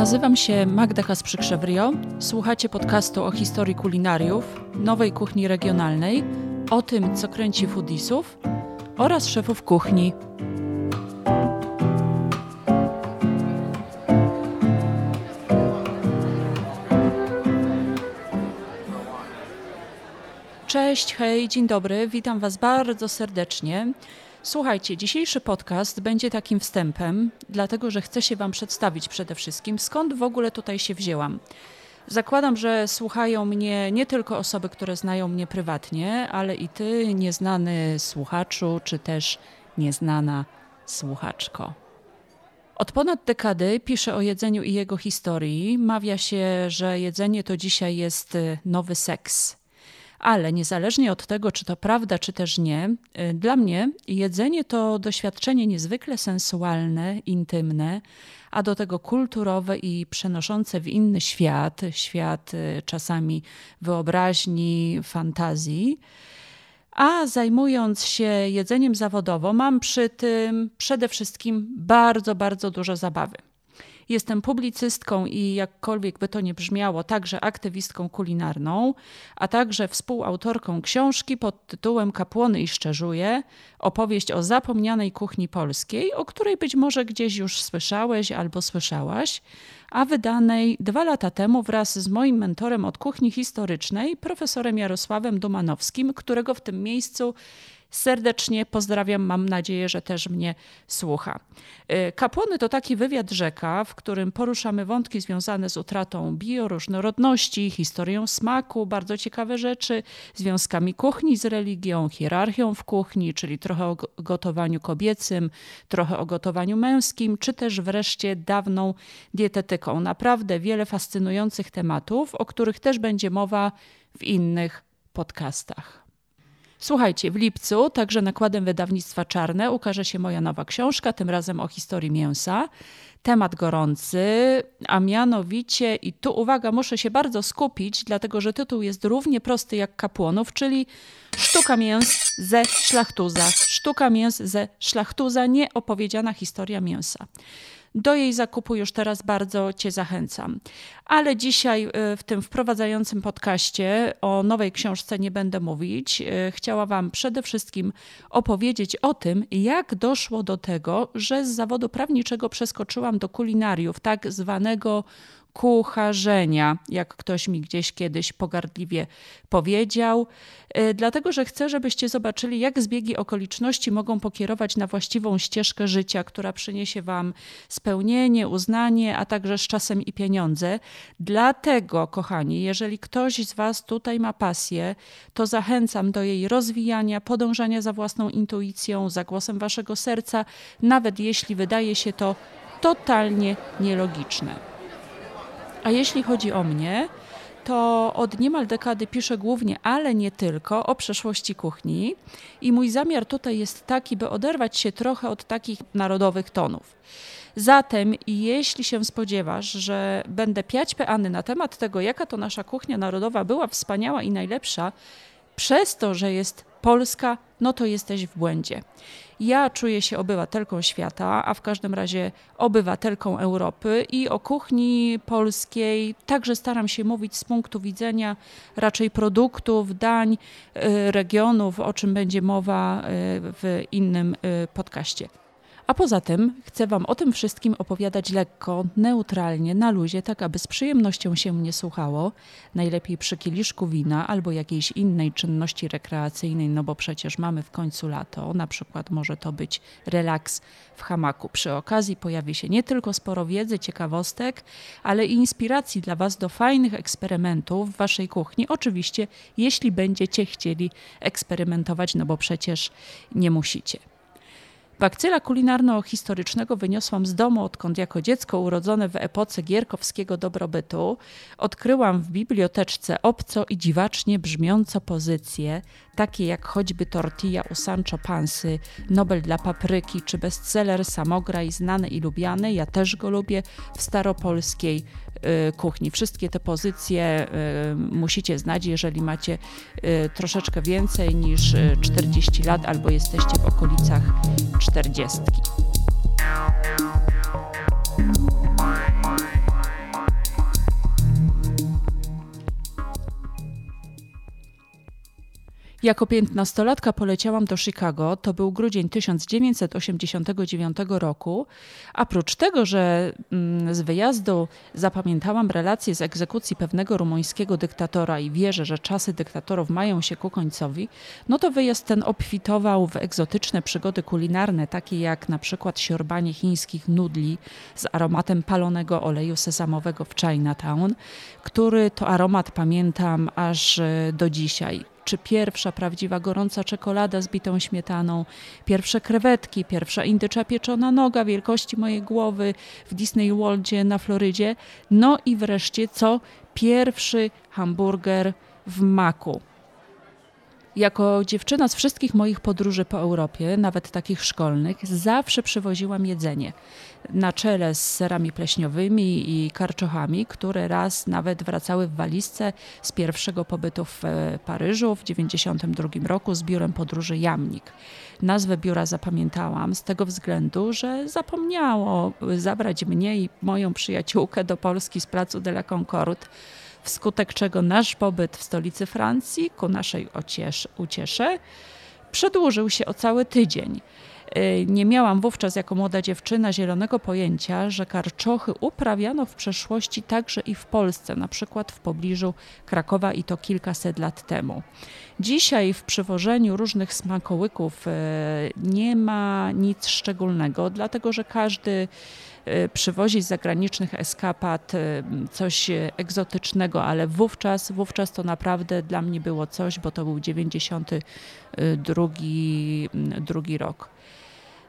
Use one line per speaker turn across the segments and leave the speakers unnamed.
Nazywam się Magda Kasprzykrzewrio. Słuchacie podcastu o historii kulinariów, nowej kuchni regionalnej, o tym, co kręci foodisów oraz szefów kuchni. Cześć, hej, dzień dobry, witam Was bardzo serdecznie. Słuchajcie, dzisiejszy podcast będzie takim wstępem, dlatego że chcę się Wam przedstawić przede wszystkim, skąd w ogóle tutaj się wzięłam. Zakładam, że słuchają mnie nie tylko osoby, które znają mnie prywatnie, ale i ty, nieznany słuchaczu, czy też nieznana słuchaczko. Od ponad dekady piszę o jedzeniu i jego historii. Mawia się, że jedzenie to dzisiaj jest nowy seks. Ale niezależnie od tego, czy to prawda, czy też nie, y, dla mnie jedzenie to doświadczenie niezwykle sensualne, intymne, a do tego kulturowe i przenoszące w inny świat, świat y, czasami wyobraźni, fantazji. A zajmując się jedzeniem zawodowo, mam przy tym przede wszystkim bardzo, bardzo dużo zabawy. Jestem publicystką i jakkolwiek by to nie brzmiało, także aktywistką kulinarną, a także współautorką książki pod tytułem Kapłony i Szczerzuje, opowieść o zapomnianej kuchni polskiej, o której być może gdzieś już słyszałeś albo słyszałaś, a wydanej dwa lata temu wraz z moim mentorem od kuchni historycznej, profesorem Jarosławem Dumanowskim, którego w tym miejscu serdecznie pozdrawiam. Mam nadzieję, że też mnie słucha. Y, Kapłony to taki wywiad rzeka, w którym poruszamy wątki związane z utratą bioróżnorodności, historią smaku, bardzo ciekawe rzeczy, związkami kuchni z religią, hierarchią w kuchni, czyli trochę o gotowaniu kobiecym, trochę o gotowaniu męskim, czy też wreszcie dawną dietetyką. Naprawdę wiele fascynujących tematów, o których też będzie mowa w innych podcastach. Słuchajcie, w lipcu, także nakładem wydawnictwa Czarne, ukaże się moja nowa książka, tym razem o historii mięsa. Temat gorący, a mianowicie, i tu uwaga, muszę się bardzo skupić, dlatego że tytuł jest równie prosty jak kapłonów, czyli Sztuka mięs ze szlachtuza. Sztuka mięs ze szlachtuza, nieopowiedziana historia mięsa. Do jej zakupu już teraz bardzo Cię zachęcam. Ale dzisiaj y, w tym wprowadzającym podcaście o nowej książce nie będę mówić. Y, chciała Wam przede wszystkim opowiedzieć o tym, jak doszło do tego, że z zawodu prawniczego przeskoczyłam do kulinariów, tak zwanego kucharzenia, jak ktoś mi gdzieś kiedyś pogardliwie powiedział, e, dlatego że chcę, żebyście zobaczyli, jak zbiegi okoliczności mogą pokierować na właściwą ścieżkę życia, która przyniesie Wam spełnienie, uznanie, a także z czasem i pieniądze. Dlatego, kochani, jeżeli ktoś z Was tutaj ma pasję, to zachęcam do jej rozwijania, podążania za własną intuicją, za głosem Waszego serca, nawet jeśli wydaje się to totalnie nielogiczne. A jeśli chodzi o mnie, to od niemal dekady piszę głównie, ale nie tylko, o przeszłości kuchni. I mój zamiar tutaj jest taki, by oderwać się trochę od takich narodowych tonów. Zatem, jeśli się spodziewasz, że będę piać peany na temat tego, jaka to nasza kuchnia narodowa była wspaniała i najlepsza, przez to, że jest polska, no to jesteś w błędzie. Ja czuję się obywatelką świata, a w każdym razie obywatelką Europy i o kuchni polskiej także staram się mówić z punktu widzenia raczej produktów, dań, y, regionów, o czym będzie mowa y, w innym y, podcaście. A poza tym chcę Wam o tym wszystkim opowiadać lekko, neutralnie, na luzie, tak aby z przyjemnością się mnie słuchało. Najlepiej przy kieliszku wina albo jakiejś innej czynności rekreacyjnej, no bo przecież mamy w końcu lato. Na przykład może to być relaks w hamaku. Przy okazji pojawi się nie tylko sporo wiedzy, ciekawostek, ale i inspiracji dla Was do fajnych eksperymentów w Waszej kuchni. Oczywiście, jeśli będziecie chcieli eksperymentować, no bo przecież nie musicie. Bakcyla kulinarno-historycznego wyniosłam z domu, odkąd jako dziecko urodzone w epoce gierkowskiego dobrobytu odkryłam w biblioteczce obco i dziwacznie brzmiąco pozycje, takie jak choćby tortilla u Sancho Pansy, Nobel dla papryki czy bestseller Samograj, znane i lubiane, ja też go lubię, w staropolskiej y, kuchni. Wszystkie te pozycje y, musicie znać, jeżeli macie y, troszeczkę więcej niż 40 lat albo jesteście w okolicach 40. Jako piętnastolatka poleciałam do Chicago, to był grudzień 1989 roku. A prócz tego, że mm, z wyjazdu zapamiętałam relacje z egzekucji pewnego rumuńskiego dyktatora i wierzę, że czasy dyktatorów mają się ku końcowi, no to wyjazd ten obfitował w egzotyczne przygody kulinarne, takie jak na przykład siorbanie chińskich nudli z aromatem palonego oleju sezamowego w Chinatown, który to aromat pamiętam aż e, do dzisiaj czy pierwsza prawdziwa gorąca czekolada z bitą śmietaną, pierwsze krewetki, pierwsza indycza pieczona noga wielkości mojej głowy w Disney Worldzie na Florydzie, no i wreszcie co? Pierwszy hamburger w maku. Jako dziewczyna z wszystkich moich podróży po Europie, nawet takich szkolnych, zawsze przywoziłam jedzenie. Na czele z serami pleśniowymi i karczochami, które raz nawet wracały w walizce z pierwszego pobytu w e, Paryżu w 1992 roku z biurem podróży Jamnik. Nazwę biura zapamiętałam z tego względu, że zapomniało zabrać mnie i moją przyjaciółkę do Polski z placu de la Concorde wskutek czego nasz pobyt w stolicy Francji, ku naszej uciesze, przedłużył się o cały tydzień. Y, nie miałam wówczas jako młoda dziewczyna zielonego pojęcia, że karczochy uprawiano w przeszłości także i w Polsce, na przykład w pobliżu Krakowa i to kilkaset lat temu. Dzisiaj w przywożeniu różnych smakołyków y, nie ma nic szczególnego, dlatego że każdy przywozić z zagranicznych eskapad y, coś egzotycznego, ale wówczas, wówczas to naprawdę dla mnie było coś, bo to był 92 drugi rok.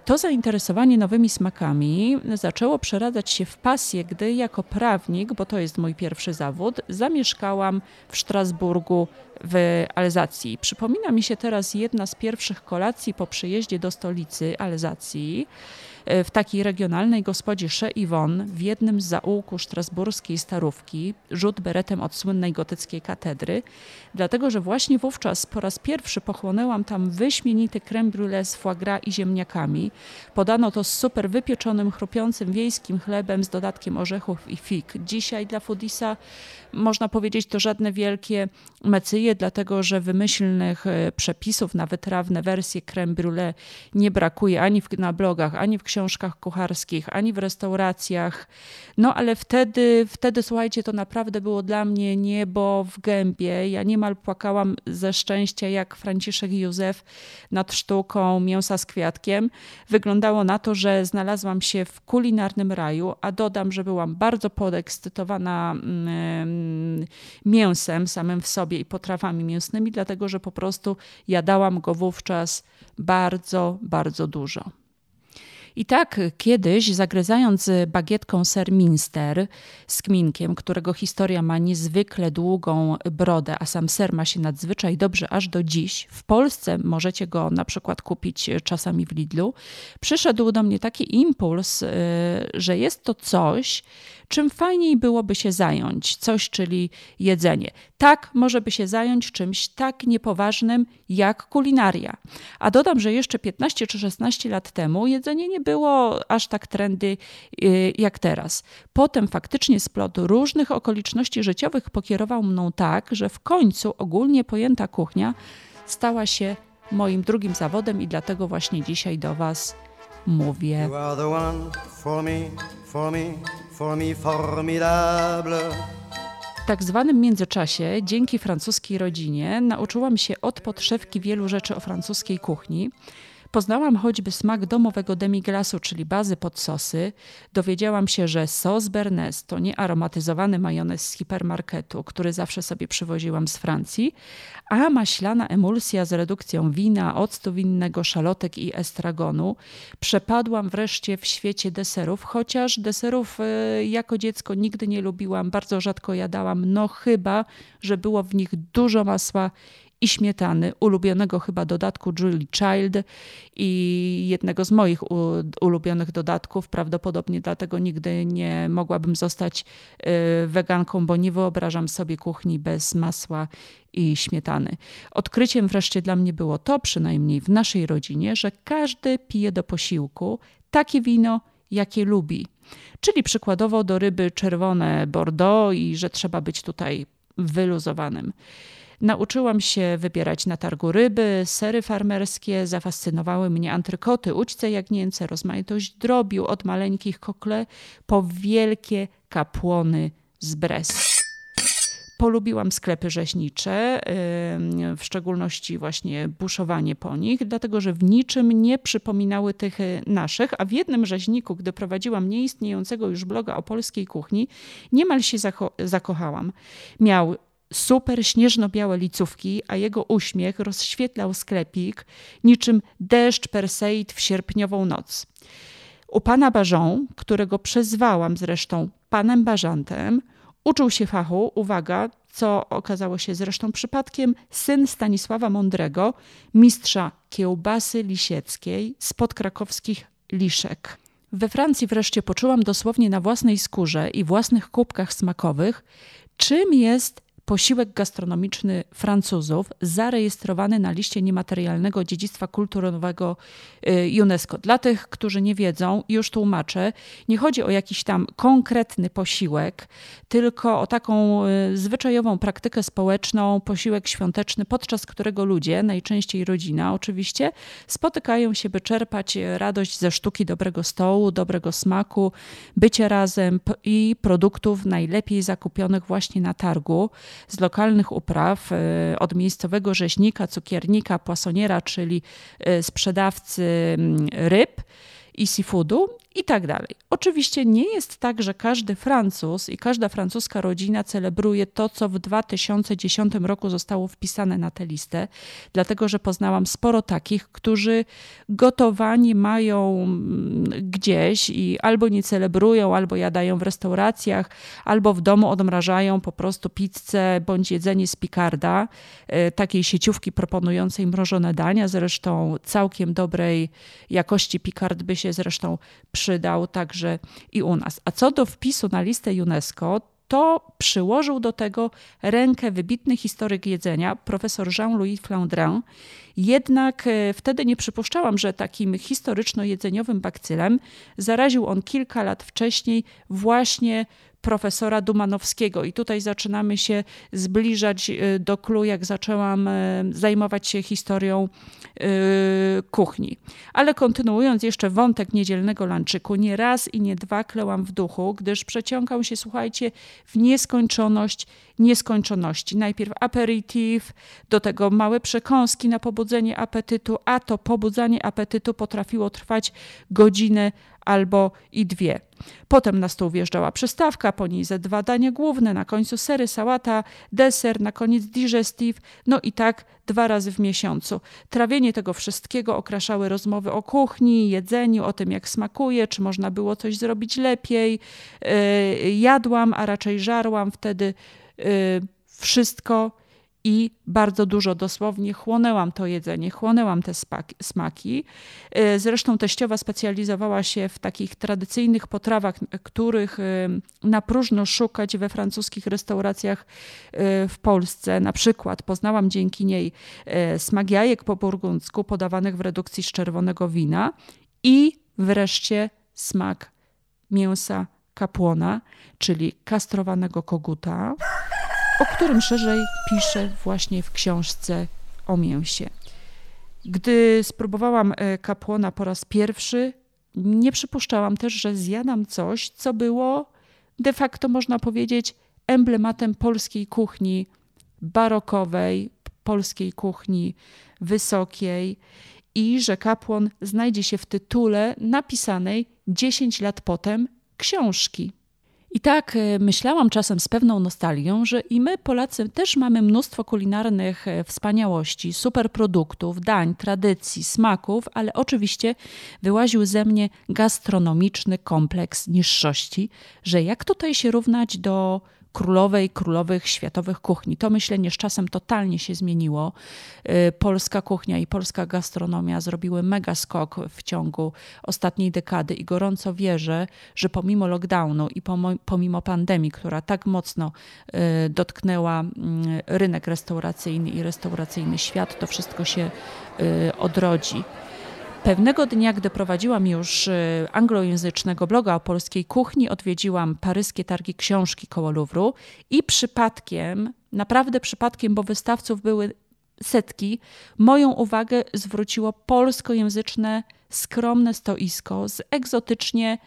To zainteresowanie nowymi smakami zaczęło przeradzać się w pasję, gdy jako prawnik, bo to jest mój pierwszy zawód, zamieszkałam w Strasburgu w Alzacji. Przypomina mi się teraz jedna z pierwszych kolacji po przyjeździe do stolicy Alzacji w takiej regionalnej gospodzie Chez Yvonne w jednym z zaułku strasburskiej starówki, rzut beretem od słynnej gotyckiej katedry, dlatego że właśnie wówczas po raz pierwszy pochłonęłam tam wyśmienity creme brulee z foie gras i ziemniakami. Podano to z super wypieczonym, chrupiącym wiejskim chlebem z dodatkiem orzechów i fig. Dzisiaj dla foodisa można powiedzieć to żadne wielkie mecyje, dlatego że wymyślnych e, przepisów na wytrawne wersje creme brulee nie brakuje ani w, na blogach, ani w książkach kucharskich, ani w restauracjach. No ale wtedy, wtedy słuchajcie, to naprawdę było dla mnie niebo w gębie. Ja niemal płakałam ze szczęścia jak Franciszek Józef nad sztuką mięsa z kwiatkiem. Wyglądało na to, że znalazłam się w kulinarnym raju, a dodam, że byłam bardzo podekscytowana mm, mięsem samym w sobie i potrawami mięsnymi, dlatego że po prostu jadałam go wówczas bardzo, bardzo dużo. I tak kiedyś, zagryzając bagietką ser Minster z kminkiem, którego historia ma niezwykle długą brodę, a sam ser ma się nadzwyczaj dobrze aż do dziś, w Polsce możecie go na przykład kupić czasami w Lidlu, przyszedł do mnie taki impuls, y, że jest to coś, czym fajniej byłoby się zająć, coś, czyli jedzenie. Tak, może by się zająć czymś tak niepoważnym jak kulinaria. A dodam, że jeszcze 15 czy 16 lat temu jedzenie nie było aż tak trendy y, jak teraz. Potem faktycznie splot różnych okoliczności życiowych pokierował mną tak, że w końcu ogólnie pojęta kuchnia stała się moim drugim zawodem i dlatego właśnie dzisiaj do Was mówię. You are the one for me, for me, for me formidable. Tak zwanym międzyczasie, dzięki francuskiej rodzinie, nauczyłam się od podszewki wielu rzeczy o francuskiej kuchni. Poznałam choćby smak domowego demiglasu, czyli bazy pod sosy. Dowiedziałam się, że sos Bernes to nie aromatyzowany majonez z hipermarketu, który zawsze sobie przywoziłam z Francji, a maślana emulsja z redukcją wina, octu winnego, szalotek i estragonu. Przepadłam wreszcie w świecie deserów, chociaż deserów e, jako dziecko nigdy nie lubiłam, bardzo rzadko jadałam, no chyba, że było w nich dużo masła i śmietany, ulubionego chyba dodatku Julie Child i jednego z moich ulubionych dodatków. Prawdopodobnie dlatego nigdy nie mogłabym zostać y, weganką, bo nie wyobrażam sobie kuchni bez masła i śmietany. Odkryciem wreszcie dla mnie było to, przynajmniej w naszej rodzinie, że każdy pije do posiłku takie wino, jakie lubi. Czyli przykładowo do ryby czerwone Bordeaux i że trzeba być tutaj wyluzowanym. Nauczyłam się wybierać na targu ryby, sery farmerskie, zafascynowały mnie antrykoty, ućce jagnięce, rozmaitość drobiu, od maleńkich kokle po wielkie kapłony z Brest. Polubiłam sklepy rzeźnicze, w szczególności właśnie buszowanie po nich, dlatego że w niczym nie przypominały tych y, naszych, a w jednym rzeźniku, gdy prowadziłam nieistniejącego już bloga o polskiej kuchni, niemal się zako zakochałam. Miał super śnieżno-białe licówki, a jego uśmiech rozświetlał sklepik niczym deszcz Perseid w sierpniową noc. U pana Barzon, którego przezwałam zresztą panem Bażantem, uczył się fachu, uwaga, co okazało się zresztą przypadkiem, syn Stanisława Mądrego, mistrza kiełbasy lisieckiej spod krakowskich Liszek. We Francji wreszcie poczułam dosłownie na własnej skórze i własnych kubkach smakowych, czym jest posiłek gastronomiczny Francuzów zarejestrowany na liście niematerialnego dziedzictwa kulturowego y, UNESCO. Dla tych, którzy nie wiedzą, już tłumaczę, nie chodzi o jakiś tam konkretny posiłek, tylko o taką y, zwyczajową praktykę społeczną, posiłek świąteczny, podczas którego ludzie, najczęściej rodzina oczywiście, spotykają się, by czerpać radość ze sztuki dobrego stołu, dobrego smaku, bycie razem i produktów najlepiej zakupionych właśnie na targu z lokalnych upraw, e, od miejscowego rzeźnika, cukiernika, płasoniera, czyli e, sprzedawcy mm, ryb i seafoodu i tak dalej. Oczywiście nie jest tak, że każdy Francuz i każda francuska rodzina celebruje to, co w 2010 roku zostało wpisane na tę listę, dlatego że poznałam sporo takich, którzy gotowanie mają mm, gdzieś i albo nie celebrują, albo jadają w restauracjach, albo w domu odmrażają po prostu pizzę bądź jedzenie z Picarda, e, takiej sieciówki proponującej mrożone dania, zresztą całkiem dobrej jakości Picard by się zresztą przydał także i u nas. A co do wpisu na listę UNESCO, to przyłożył do tego rękę wybitny historyk jedzenia, profesor Jean-Louis Flandrin. Jednak e, wtedy nie przypuszczałam, że takim historyczno-jedzeniowym bakcylem zaraził on kilka lat wcześniej właśnie profesora Dumanowskiego. I tutaj zaczynamy się zbliżać y, do klu, jak zaczęłam y, zajmować się historią y, kuchni. Ale kontynuując jeszcze wątek niedzielnego lanczyku, nie raz i nie dwa klełam w duchu, gdyż przeciągał się, słuchajcie, w nieskończoność nieskończoności. Najpierw aperitif, do tego małe przekąski na pobudzenie apetytu, a to pobudzanie apetytu potrafiło trwać godzinę albo i dwie. Potem na stół wjeżdżała przystawka, po niej ze dwa dania główne, na końcu sery, sałata, deser, na koniec digestive, no i tak dwa razy w miesiącu. Trawienie tego wszystkiego okraszały rozmowy o kuchni, jedzeniu, o tym jak smakuje, czy można było coś zrobić lepiej. Yy, jadłam, a raczej żarłam wtedy wszystko i bardzo dużo dosłownie chłonęłam to jedzenie, chłonęłam te smaki. E, zresztą teściowa specjalizowała się w takich tradycyjnych potrawach, których e, na próżno szukać we francuskich restauracjach w Polsce. Na przykład poznałam dzięki niej smak jajek po burgundzku podawanych w redukcji z czerwonego wina i wreszcie smak mięsa kapłona, czyli kastrowanego koguta o którym szerzej piszę właśnie w książce o mięsie. Gdy spróbowałam e, kapłona po raz pierwszy, nie przypuszczałam też, że zjadam coś, co było de facto, można powiedzieć, emblematem polskiej kuchni barokowej, polskiej kuchni wysokiej i że kapłon znajdzie się w tytule napisanej 10 lat potem książki. I tak e, myślałam czasem z pewną nostalgią, że i my, Polacy, też mamy mnóstwo kulinarnych e, wspaniałości, superproduktów, dań, tradycji, smaków, ale oczywiście wyłaził ze mnie gastronomiczny kompleks niższości, że jak tutaj się równać do królowej, królowych światowych kuchni. To myślenie z czasem totalnie się zmieniło. Y, polska kuchnia i polska gastronomia zrobiły mega skok w ciągu ostatniej dekady i gorąco wierzę, że pomimo lockdownu i pomimo pandemii, która tak mocno y, dotknęła mm, rynek restauracyjny i restauracyjny świat, to wszystko się y, odrodzi. Pewnego dnia, gdy prowadziłam już y, anglojęzycznego bloga o polskiej kuchni, odwiedziłam paryskie targi książki koło Louvru i przypadkiem naprawdę przypadkiem, bo wystawców były setki, moją uwagę zwróciło polskojęzyczne, skromne stoisko z egzotycznie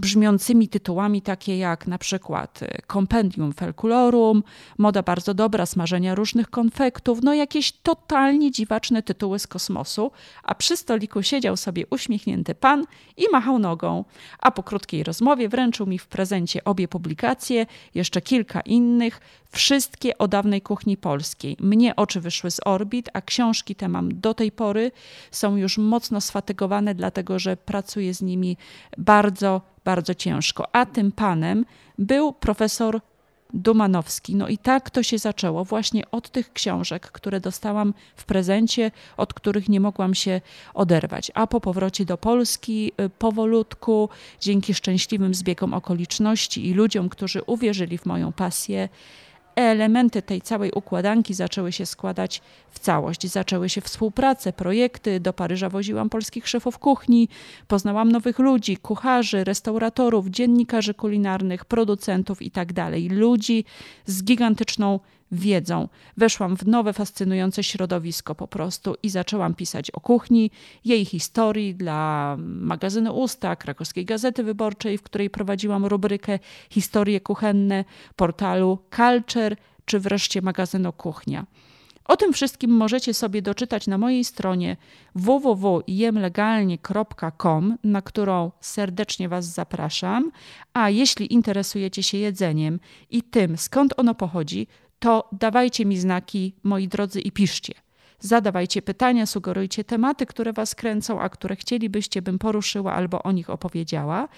brzmiącymi tytułami, takie jak na przykład Compendium Felkulorum, Moda bardzo dobra, smażenia różnych konfektów, no jakieś totalnie dziwaczne tytuły z kosmosu, a przy stoliku siedział sobie uśmiechnięty pan i machał nogą, a po krótkiej rozmowie wręczył mi w prezencie obie publikacje, jeszcze kilka innych, wszystkie o dawnej kuchni polskiej. Mnie oczy wyszły z orbit, a książki te mam do tej pory, są już mocno sfatygowane, dlatego że pracuję z nimi bardzo, bardzo ciężko. A tym panem był profesor Dumanowski. No i tak to się zaczęło właśnie od tych książek, które dostałam w prezencie, od których nie mogłam się oderwać. A po powrocie do Polski y, powolutku, dzięki szczęśliwym zbiegom okoliczności i ludziom, którzy uwierzyli w moją pasję, elementy tej całej układanki zaczęły się składać w całość. Zaczęły się współprace, projekty. Do Paryża woziłam polskich szefów kuchni, poznałam nowych ludzi, kucharzy, restauratorów, dziennikarzy kulinarnych, producentów itd. Tak ludzi z gigantyczną wiedzą. Weszłam w nowe, fascynujące środowisko po prostu i zaczęłam pisać o kuchni, jej historii dla magazynu Usta, krakowskiej Gazety Wyborczej, w której prowadziłam rubrykę Historie kuchenne, portalu Culture czy wreszcie magazynu Kuchnia. O tym wszystkim możecie sobie doczytać na mojej stronie www.jemlegalnie.com, na którą serdecznie Was zapraszam. A jeśli interesujecie się jedzeniem i tym, skąd ono pochodzi, to dawajcie mi znaki, moi drodzy, i piszcie. Zadawajcie pytania, sugerujcie tematy, które Was kręcą, a które chcielibyście, bym poruszyła albo o nich opowiedziała.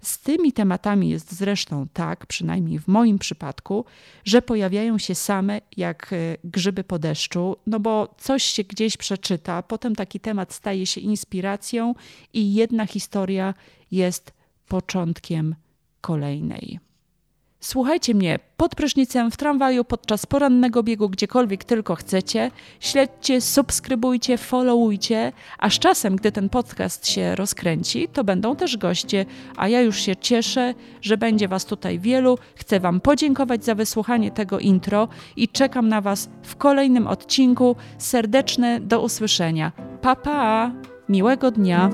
Z tymi tematami jest zresztą tak, przynajmniej w moim przypadku, że pojawiają się same jak e, grzyby po deszczu, no bo coś się gdzieś przeczyta, potem taki temat staje się inspiracją i jedna historia jest początkiem kolejnej. Słuchajcie mnie pod prysznicem, w tramwaju, podczas porannego biegu, gdziekolwiek tylko chcecie. Śledźcie, subskrybujcie, followujcie, a z czasem, gdy ten podcast się rozkręci, to będą też goście, a ja już się cieszę, że będzie Was tutaj wielu. Chcę Wam podziękować za wysłuchanie tego intro i czekam na Was w kolejnym odcinku. Serdeczne do usłyszenia. Pa, pa! Miłego dnia!